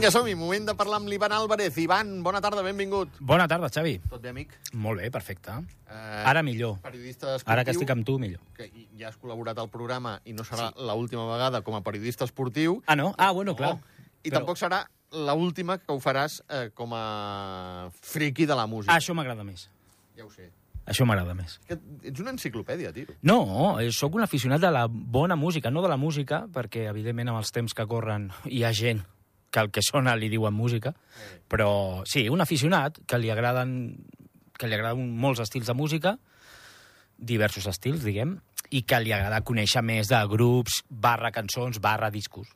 Vinga, som-hi. Moment de parlar amb l'Ivan Álvarez. Ivan, bona tarda, benvingut. Bona tarda, Xavi. Tot bé, amic? Molt bé, perfecte. Eh, Ara millor. Periodista esportiu. Ara que estic amb tu, millor. Que ja has col·laborat al programa i no serà sí. l'última vegada com a periodista esportiu. Ah, no? Ah, bueno, clar. I Però... tampoc serà l'última que ho faràs eh, com a friqui de la música. Ah, això m'agrada més. Ja ho sé. Això m'agrada més. Que ets una enciclopèdia, tio. No, eh, sóc un aficionat de la bona música, no de la música, perquè, evidentment, amb els temps que corren hi ha gent que el que sona li diuen música, però sí, un aficionat que li agraden que li agraden molts estils de música, diversos estils, diguem, i que li agrada conèixer més de grups, barra cançons, barra discos.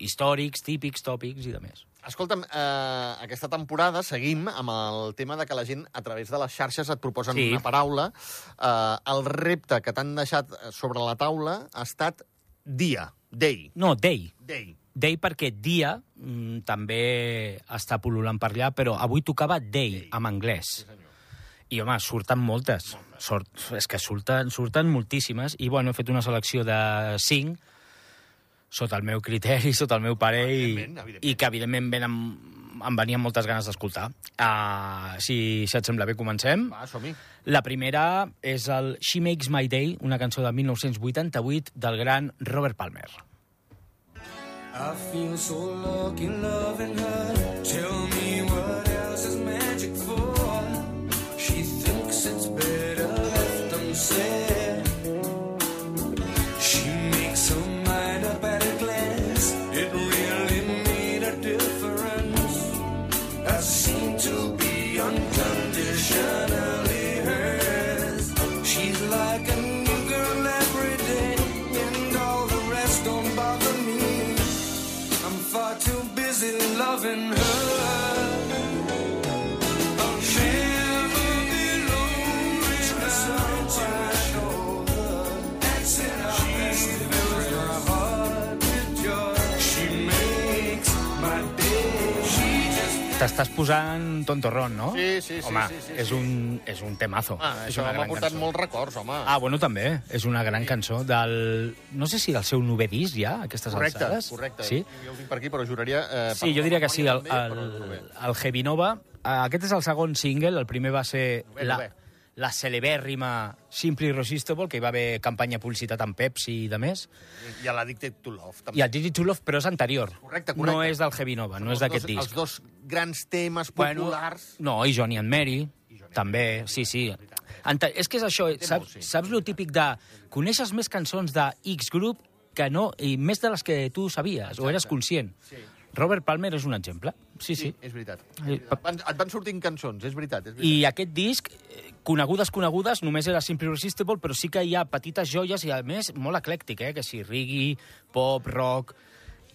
Històrics, típics, tòpics i de més. Escolta'm, eh, aquesta temporada seguim amb el tema de que la gent a través de les xarxes et proposen Sí. una paraula. Eh, el repte que t'han deixat sobre la taula ha estat dia, day, No, Day. day. Day perquè dia mm, també està pol·lulant per allà, però avui tocava Day, Day. en anglès. Sí, senyor. I, home, surten moltes. Sort, és que surten, surten moltíssimes. I, bueno, he fet una selecció de cinc, sota el meu criteri, sota el meu parer, i, Evidentment, evidentment. i que, evidentment, ben em, venien moltes ganes d'escoltar. Uh, si, si et sembla bé, comencem. Va, som-hi. La primera és el She Makes My Day, una cançó de 1988 del gran Robert Palmer. I feel so lucky loving her. Tell T'estàs posant tontorrón, no? Sí, sí, sí, Home, sí, sí, és, sí. Un, és un temazo. Ah, és això m'ha portat cançó. molts records, home. Ah, bueno, també. És una gran cançó del... No sé si del seu novè disc, ja, aquestes correcte, alçades. correcte. Sí? Jo ho tinc per aquí, però juraria... Eh, Sí, jo diria que sí, el, el, el, el Heavy Nova. Eh, Aquest és el segon single, el primer va ser Novè, la, novè. La celebèrrima Simply Irresistible, que hi va haver campanya publicitat amb Pepsi i de més, I a l'Addicted to Love, també. i Digit to Love, però és anterior. Correcte, correcte. No és del Heavy Nova, no és d'aquest Els disc. dos grans temes populars... no, i Johnny and Mary, Johnny també, sí, sí. Ente és que és això, saps, saps lo típic de... Coneixes més cançons de X grup que no, i més de les que tu sabies, o eres conscient. Sí. Robert Palmer és un exemple. Sí, sí. és veritat. Eh, Et van, et van sortint cançons, és veritat. És veritat. I aquest disc, eh, conegudes, conegudes, només era Simply Irresistible, però sí que hi ha petites joies i, a més, molt eclèctic, eh? Que si reggae, pop, rock...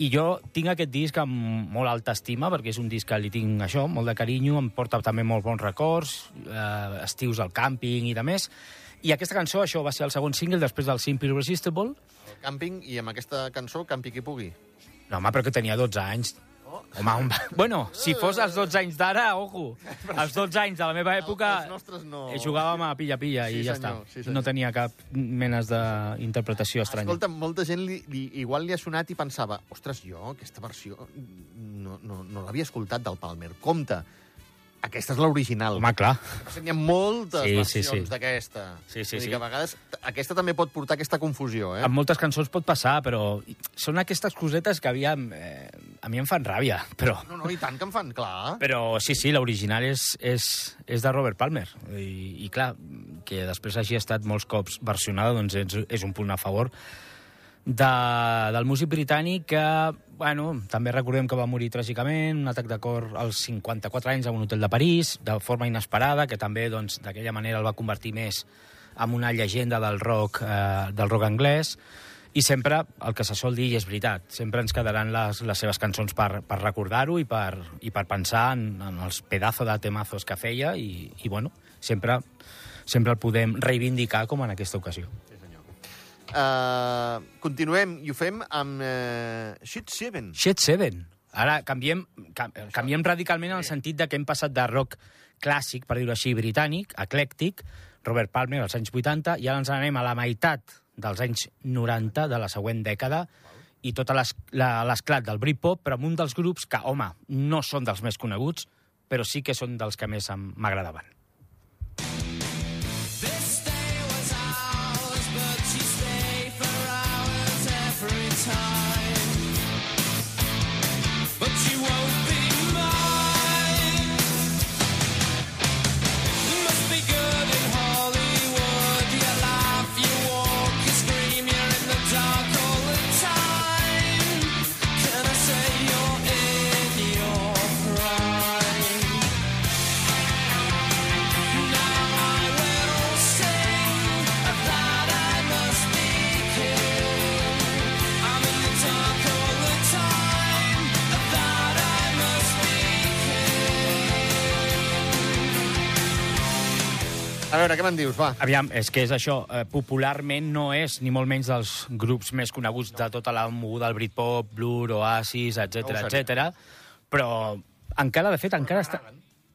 I jo tinc aquest disc amb molt alta estima, perquè és un disc que li tinc això, molt de carinyo, em porta també molt bons records, eh, estius al càmping i de més. I aquesta cançó, això va ser el segon single després del Simply Irresistible. El càmping i amb aquesta cançó, Campi qui pugui. No, home, però que tenia 12 anys. Home, un... bueno, si fos els 12 anys d'ara, ojo, els 12 anys de la meva època... Els nostres no. Eh, jugàvem a pilla-pilla Sí, i ja senyor, està. sí, senyor. no tenia cap menes d'interpretació estranya. Escolta, molta gent li, li, igual li ha sonat i pensava ostres, jo aquesta versió no, no, no l'havia escoltat del Palmer. Compte, aquesta és l'original. Home, clar. N'hi ha moltes Sí, sí, versions sí. d'aquesta. Sí, sí, sí. que a vegades aquesta també pot portar aquesta confusió, eh? Amb moltes cançons pot passar, però són aquestes cosetes que aviam, eh, a mi em fan ràbia. Però, No, no, i tant que em fan, clar. però sí, sí, l'original és, és, és de Robert Palmer. I, I clar, que després hagi estat molts cops versionada, doncs és, és un punt a favor de, del músic britànic que, bueno, també recordem que va morir tràgicament, un atac de cor als 54 anys a un hotel de París, de forma inesperada, que també, doncs, d'aquella manera el va convertir més en una llegenda del rock, eh, del rock anglès, i sempre, el que se sol dir, i és veritat, sempre ens quedaran les, les seves cançons per, per recordar-ho i, per, i per pensar en, en els pedazos de temazos que feia i, i bueno, sempre, sempre el podem reivindicar com en aquesta ocasió. Uh, continuem i ho fem amb uh, Shit Seven. Shed Seven. Ara canviem, canviem radicalment en el sentit de que hem passat de rock clàssic, per dir-ho així, britànic, eclèctic, Robert Palmer als anys 80, i ara ens anem a la meitat dels anys 90 de la següent dècada, i tot l'es- la- l'esclat del Britpop, però amb un dels grups que, home, no són dels més coneguts, però sí que són dels que més m'agradaven. Time. A veure, què me'n dius, va? Aviam, és que és això. Eh, popularment no és ni molt menys dels grups més coneguts de tota la moguda del Britpop, Blur, Oasis, etc No etc. Però encara, de fet, encara està...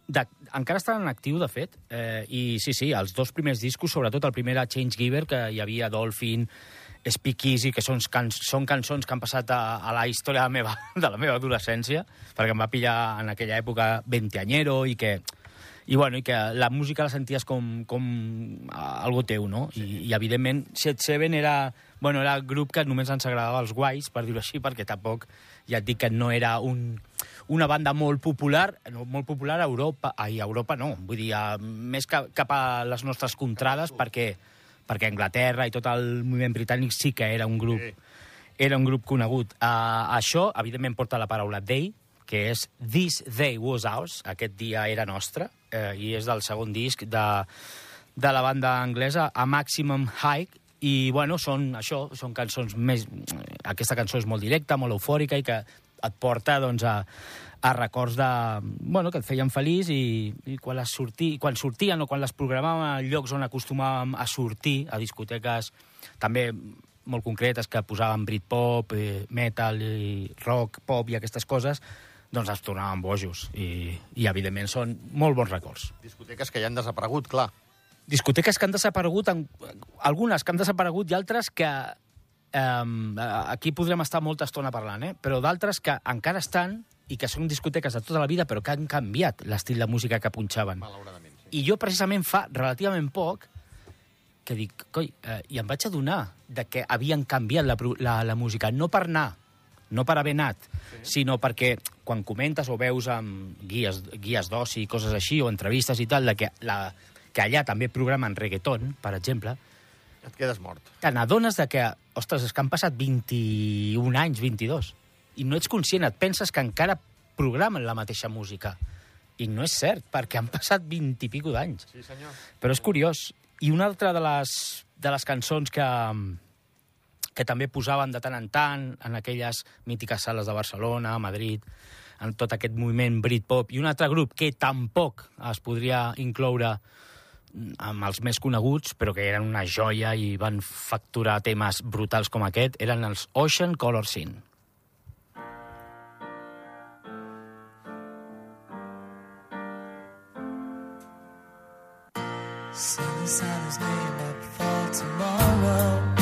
De, encara està en actiu, de fet, eh, i sí, sí, els dos primers discos, sobretot el primer era Change Giver, que hi havia Dolphin, Speak Easy, que són, can són cançons que han passat a, a la història de la, meva, de la meva adolescència, perquè em va pillar en aquella època veinteanyero i que i, bueno, i que la música la senties com, com ah, algo teu, no? Sí. I, I, evidentment, Set Seven era, bueno, era el grup que només ens agradava als guais, per dir-ho així, perquè tampoc, ja et dic que no era un, una banda molt popular, no, molt popular a Europa, ai, a Europa no, vull dir, a, més que, cap a les nostres contrades, perquè, perquè Anglaterra i tot el moviment britànic sí que era un grup, Sí. era un grup conegut. Uh, això, evidentment, porta la paraula day, que és This Day Was Ours, aquest dia era nostre, eh, i és del segon disc de, de la banda anglesa, A Maximum High, i, bueno, són això, són cançons més... Aquesta cançó és molt directa, molt eufòrica, i que et porta, doncs, a, a records de... Bueno, que et feien feliç i, i quan, les sorti, quan sortien o quan les programàvem a llocs on acostumàvem a sortir, a discoteques també molt concretes que posaven Britpop, eh, metal, i rock, pop i aquestes coses, doncs ens tornàvem bojos. I, I, evidentment, són molt bons records. Discoteques que ja han desaparegut, clar. Discoteques que han desaparegut, en, algunes que han desaparegut i altres que... Um, aquí podrem estar molta estona parlant, eh? però d'altres que encara estan i que són discoteques de tota la vida, però que han canviat l'estil de música que punxaven. Malauradament, sí. I jo, precisament, fa relativament poc que dic, coi, eh, i em vaig adonar de que havien canviat la, la, la música, no per anar, no per haver anat, sí. sinó perquè quan comentes o veus amb guies, guies d'oci i coses així, o entrevistes i tal, de que, la, que allà també programen reggaeton, per exemple, Et quedes mort. te n'adones de que, ostres, és que han passat 21 anys, 22, i no ets conscient, et penses que encara programen la mateixa música. I no és cert, perquè han passat 20 i pico d'anys. Sí, senyor. Però és curiós. I una altra de les, de les cançons que, que també posaven de tant en tant en aquelles mítiques sales de Barcelona, Madrid, en tot aquest moviment Britpop, i un altre grup que tampoc es podria incloure amb els més coneguts, però que eren una joia i van facturar temes brutals com aquest, eren els Ocean Color Scene. Sunny Santa's getting up for tomorrow.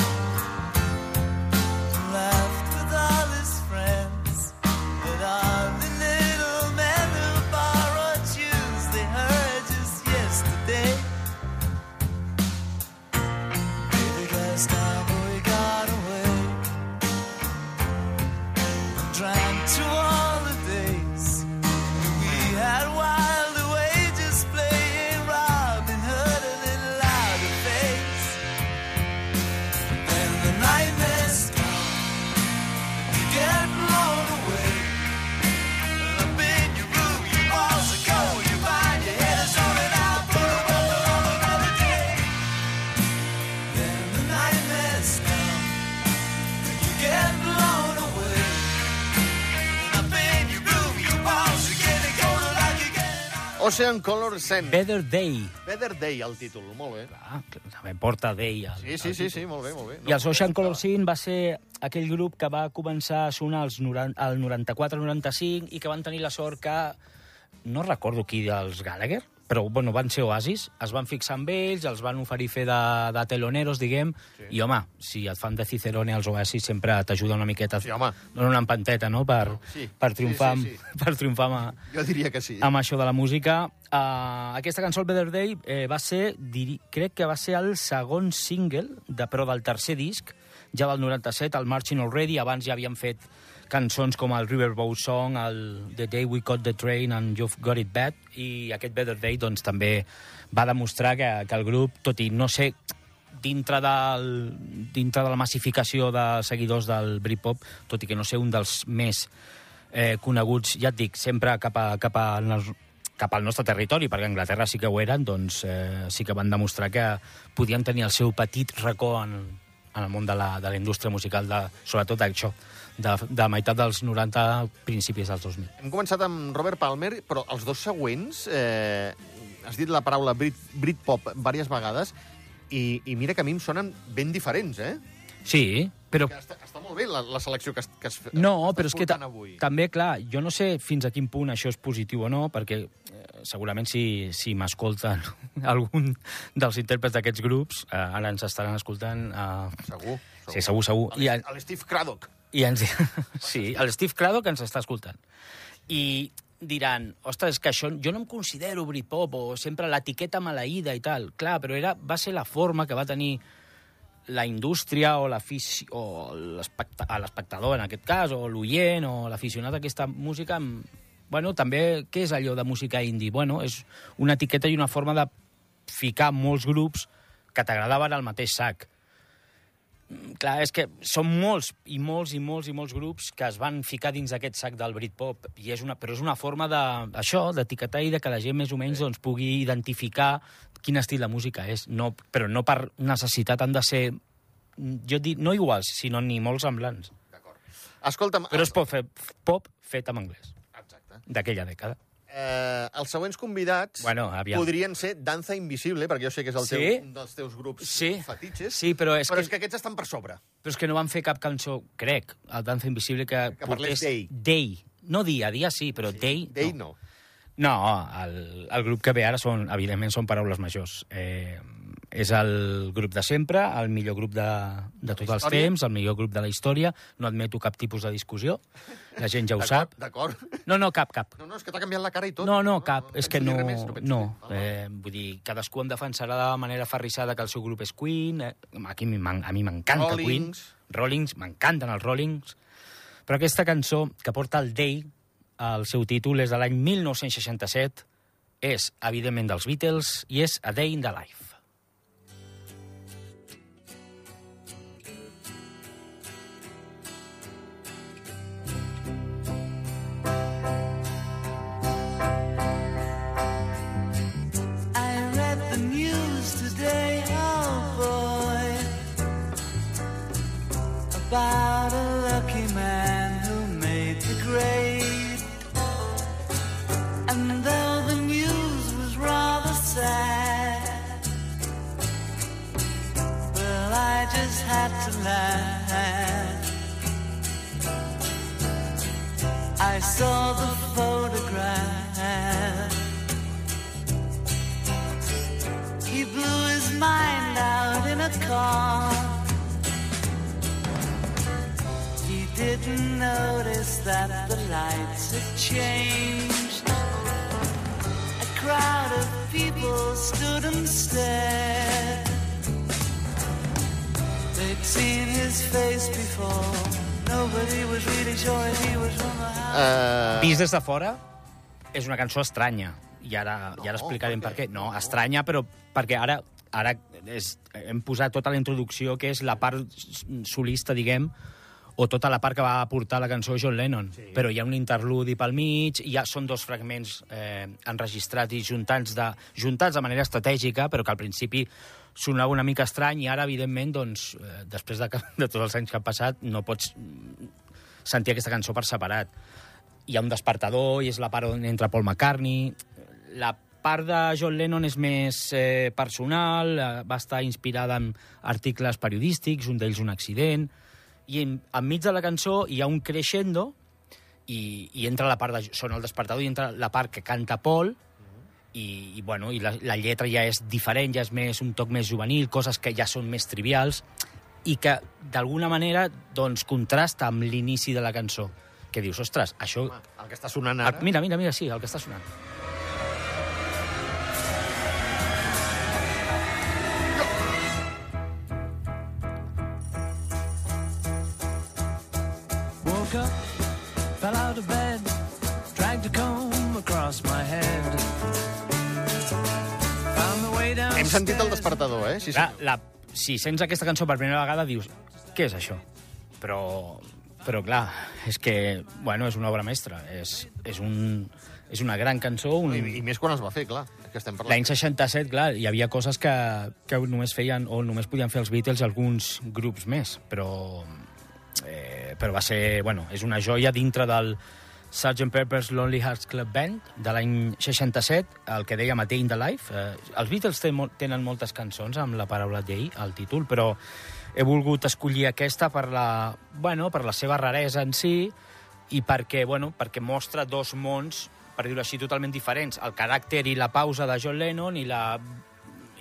Ocean Color Scent. Better Day. Better Day, el títol. Molt bé. Ah, també porta Day. El, Sí, sí, sí, sí, molt bé, molt bé. I els Ocean Color Scene va ser aquell grup que va començar a sonar als 90, al 94-95 i que van tenir la sort que... No recordo qui dels Gallagher, però bueno, van ser oasis, es van fixar amb ells, els van oferir fer de, de teloneros, diguem, sí. i home, si et fan de Cicerone als oasis sempre t'ajuda una miqueta, Sí, home. dona una empanteta, no?, per, Sí. per triomfar, Sí, sí, amb- per triomfar amb, Jo diria que sí. amb això de la música. Uh, aquesta cançó, el Better Day, eh, va ser, diri, crec que va ser el segon single, de, però del tercer disc, ja del 97, el Marching Already. Abans ja havien fet cançons com el Riverboat Song, el The Day We Caught the Train and You've Got It Bad, i aquest Better Day doncs, també va demostrar que, que el grup, tot i no ser dintre, del, dintre de la massificació de seguidors del Britpop, tot i que no ser un dels més eh, coneguts, ja et dic, sempre cap, a, cap, a, cap al nostre territori, perquè a Anglaterra sí que ho eren, doncs eh, sí que van demostrar que podien tenir el seu petit racó en, en el món de la, de la indústria musical, de, sobretot això, de, de meitat dels 90, principis dels 2000. Hem començat amb Robert Palmer, però els dos següents... Eh, has dit la paraula Brit, Britpop diverses vegades i, i mira que a mi em sonen ben diferents, eh? Sí, però Que està, està molt bé la, la selecció que, has- que fet. No, però és que ta avui. també, clar, jo no sé fins a quin punt això és positiu o no, perquè eh, segurament si, si m'escolten algun dels intèrprets d'aquests grups, eh, ara ens estaran escoltant... Eh, Segur. sí, segur, segur. I, A l'Steve Craddock. i ens, sí, el Steve Craddock ens està escoltant. I diran, ostres, és que això, jo no em considero Britpop, o sempre l'etiqueta maleïda i tal. Clar, però era, va ser la forma que va tenir la indústria o l'espectador, en aquest cas, o l'oient, o l'aficionat a aquesta música, bueno, també, què és allò de música indie? Bueno, és una etiqueta i una forma de ficar molts grups que t'agradaven al mateix sac. Mm, Clar, és que són molts i molts i molts i molts grups que es van ficar dins d'aquest sac del Britpop, i és una, però és una forma de, això, d'etiquetar i de que la gent més o menys doncs, pugui identificar quin estil de música és, no, però no per necessitat han de ser, jo dic, no iguals, sinó ni molt semblants. D'acord. Escolta'm... Però és pop, fe, pop fet en anglès, Exacte. d'aquella dècada. Eh, els següents convidats Bueno, aviam. podrien ser Danza Invisible, perquè jo sé que és el Sí? teu, un dels teus grups Sí. fetitxes. Sí, però és però que- és que aquests estan per sobre. Però és que no van fer cap cançó, crec, al Danza Invisible, que, Que parlés d'ell. Day. No dia, dia sí, però sí. Day, D'ell no. no. No, el, el grup que ve ara són, evidentment, són paraules majors. Eh, és el grup de sempre, el millor grup de, de tots els temps, el millor grup de la història. No admeto cap tipus de discussió. La gent ja ho sap. D'acord. No, no, cap, cap. No, no, és que t'ha canviat la cara i tot. No, no, cap. és penso que dir no... més, no. Ah, Eh, vull dir, cadascú em defensarà de manera ferrissada que el seu grup és Queen. Eh, aquí a mi m'en- a mi m'encanta Queen. Rollings, m'encanten els Rollings. Però aquesta cançó, que porta el Day, el seu títol és de l'any 1967, és, evidentment, dels Beatles, i és A Day in the Life. Didn't notice that the lights had changed. A crowd of people stood and stared. They'd seen his face before. Nobody was really sure he was from the house. Eh, Vist des de fora, és una cançó estranya. I ara, no, i ara explicarem per què. No, estranya, però perquè ara, ara és, hem posat tota la introducció, que és la part solista, diguem, o tota la part que va aportar la cançó John Lennon. Sí. Però hi ha un interludi pel mig, i ja són dos fragments eh, enregistrats i juntats de, juntats de manera estratègica, però que al principi sonava una mica estrany i ara, evidentment, doncs, eh, després de, de tots els anys que han passat, no pots sentir aquesta cançó per separat. Hi ha un despertador i és la part on entra Paul McCartney. La part de John Lennon és més eh, personal, eh, va estar inspirada en articles periodístics, un d'ells un accident, i en, enmig de la cançó hi ha un crescendo i, i entra la part de... Sona el despertador i entra la part que canta Paul i, i, bueno, i la, la lletra ja és diferent, ja és més un toc més juvenil, coses que ja són més trivials i que d'alguna manera doncs, contrasta amb l'inici de la cançó que dius, ostres, això... Home, el que està sonant El, ara... mira, mira, mira, sí, el que està sonant. Sentit el despertador, eh? Sí, sí. La, la, si sents aquesta cançó per primera vegada, dius, què és això? Però, però clar, és que, bueno, és una obra mestra. És, és, un, és una gran cançó. Un... I, I més quan es va fer, clar. Que estem parlant. L'any 67, clar, hi havia coses que, que només feien o només podien fer els Beatles alguns grups més, però, eh, però va ser, bueno, és una joia dintre del Sgt. Pepper's Lonely Hearts Club Band de l'any 67, el que dèiem a Day in the Life. Eh, els Beatles tenen moltes cançons amb la paraula Day al títol, però he volgut escollir aquesta per la, bueno, per la seva raresa en si i perquè, bueno, perquè mostra dos mons, per dir-ho així, totalment diferents. El caràcter i la pausa de John Lennon i, la,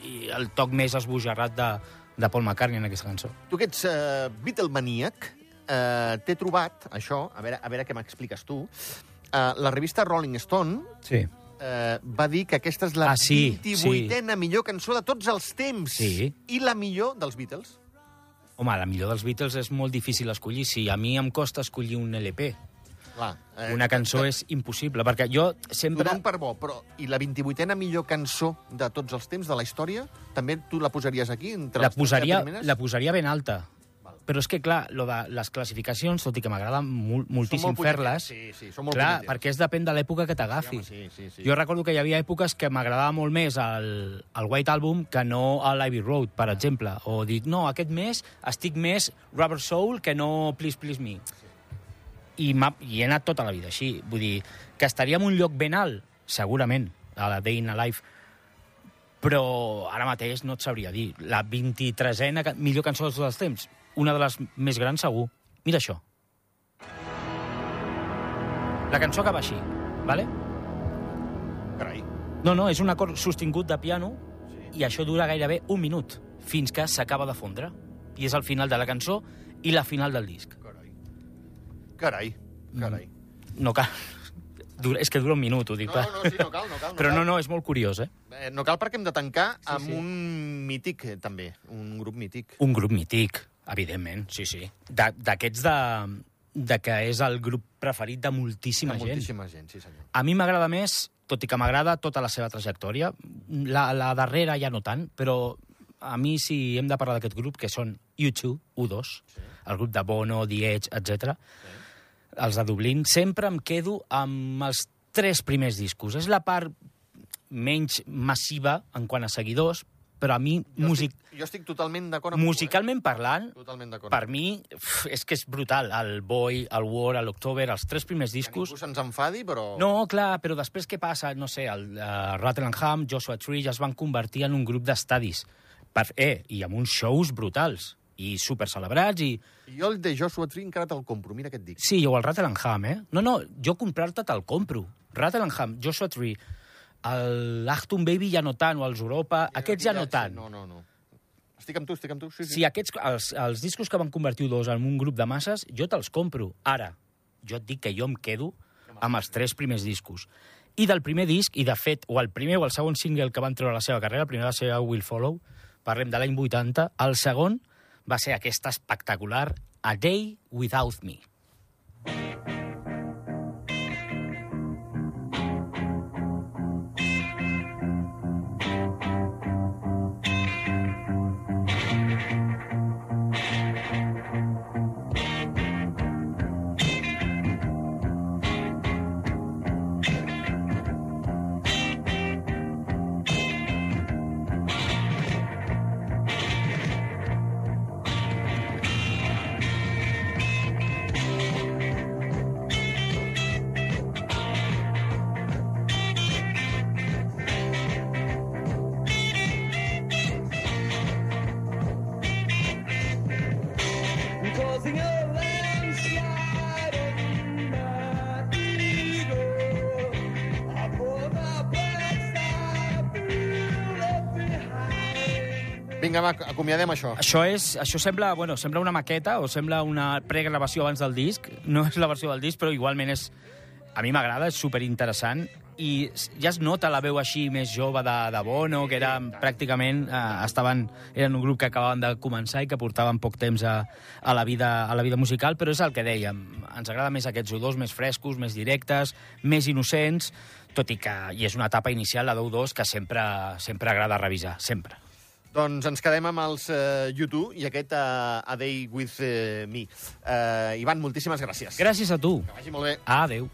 i el toc més esbojarrat de, de Paul McCartney en aquesta cançó. Tu que ets uh, Beatlemaníac, uh, t'he trobat, això, a veure, a veure què m'expliques tu, uh, la revista Rolling Stone Sí. eh, va dir que aquesta és la Ah, sí, 28a millor cançó de tots els temps. Sí. I la millor dels Beatles. Home, la millor dels Beatles és molt difícil escollir. Si a mi em costa escollir un LP, Clar, eh, una cançó és impossible, perquè jo sempre... Tothom per bo, però i la 28a millor cançó de tots els temps de la història, també tu la posaries aquí? Entre La posaria, la posaria ben alta. Però és que, clar, lo de les classificacions, tot i que m'agrada mol, moltíssim molt fer-les, sí, sí, són molt clar, perquè és depèn de l'època que t'agafi. Sí, sí, sí. Jo recordo que hi havia èpoques que m'agradava molt més el, el White Album que no el Ivy Road, per exemple. O dic, no, aquest mes estic més Rubber Soul que no Please Please Me. I, I he anat tota la vida així. Vull dir, que estaria en un lloc ben alt, segurament, a la Day in a Life, però ara mateix no et sabria dir. La 23a ca- millor cançó de tots els temps, una de les més grans segur. Mira això. La cançó acaba així, vale? Carai. No, no, és un acord sostingut de piano i això dura gairebé un minut, fins que s'acaba de fondre. I és el final de la cançó i la final del disc. Carai. Carai. Carai. No cal... Dura, és que dura un minut, ho dic. No, no, sí, no cal, no cal. No Però cal. no, no, és molt curiós, eh? Eh, no cal perquè hem de tancar Sí, amb sí. un mític, eh, també. Un grup mític. Un grup mític, evidentment, sí, sí. D'aquests de, de que és el grup preferit de moltíssima, De gent. moltíssima gent, sí senyor. A mi m'agrada més, tot i que m'agrada tota la seva trajectòria. La, la darrera ja no tant, però a mi si hem de parlar d'aquest grup, que són U2, U2, sí. el grup de Bono, The Edge, etc. Sí. els de Dublín, sempre em quedo amb els tres primers discos. És la part menys massiva en quant a seguidors, però a mi, Jo, music, estic, jo estic totalment d'acord amb musicalment parlant, tu, eh? Totalment d'acord. per mi, uf, és que és brutal. El Boy, el War, l'October, els tres primers Que discos... ningú se'ns enfadi, però... No, clar, però després què passa? No sé, el uh, Rattle and Ham, Joshua Tree ja es van convertir en un grup d'estadis. Per, eh, I amb uns shows brutals i super celebrats i... I jo el de Joshua Tree encara te'l compro, mira què et dic. Sí, o el Rattle and Ham, eh? No, no, jo comprar-te te'l compro. Rattle and Ham, Joshua Tree, el Achtung Baby ja no tant, o els Europa, aquests ja no tant. No, no, no. Estic amb tu, estic amb tu, sí, sí. Si aquests, els, els discos que van convertir dos en un grup de masses, jo te'ls compro. Ara, jo et dic que jo em quedo amb els tres primers discos. I del primer disc, i de fet, o el primer o el segon single que van treure a la seva carrera, el primer va ser Will Follow, parlem de l'any 80, el segon va ser aquesta espectacular A Day Without Me. Vinga, va, acomiadem això. Això, és, això sembla, bueno, sembla una maqueta o sembla una pregravació abans del disc. No és la versió del disc, però igualment és... A mi m'agrada, és superinteressant i ja es nota la veu així més jove de, de Bono, que era pràcticament... Eh, estaven, eren un grup que acabaven de començar i que portaven poc temps a, a, la vida, a la vida musical, però és el que dèiem. Ens agrada més aquests U2 més frescos, més directes, més innocents, tot i que i és una etapa inicial, la d'U2, que sempre, sempre agrada revisar, sempre. Doncs ens quedem amb els uh, YouTube i aquest uh, A Day With uh, Me. Uh, Ivan, moltíssimes gràcies. Gràcies a tu. Que vagi molt bé. Adéu.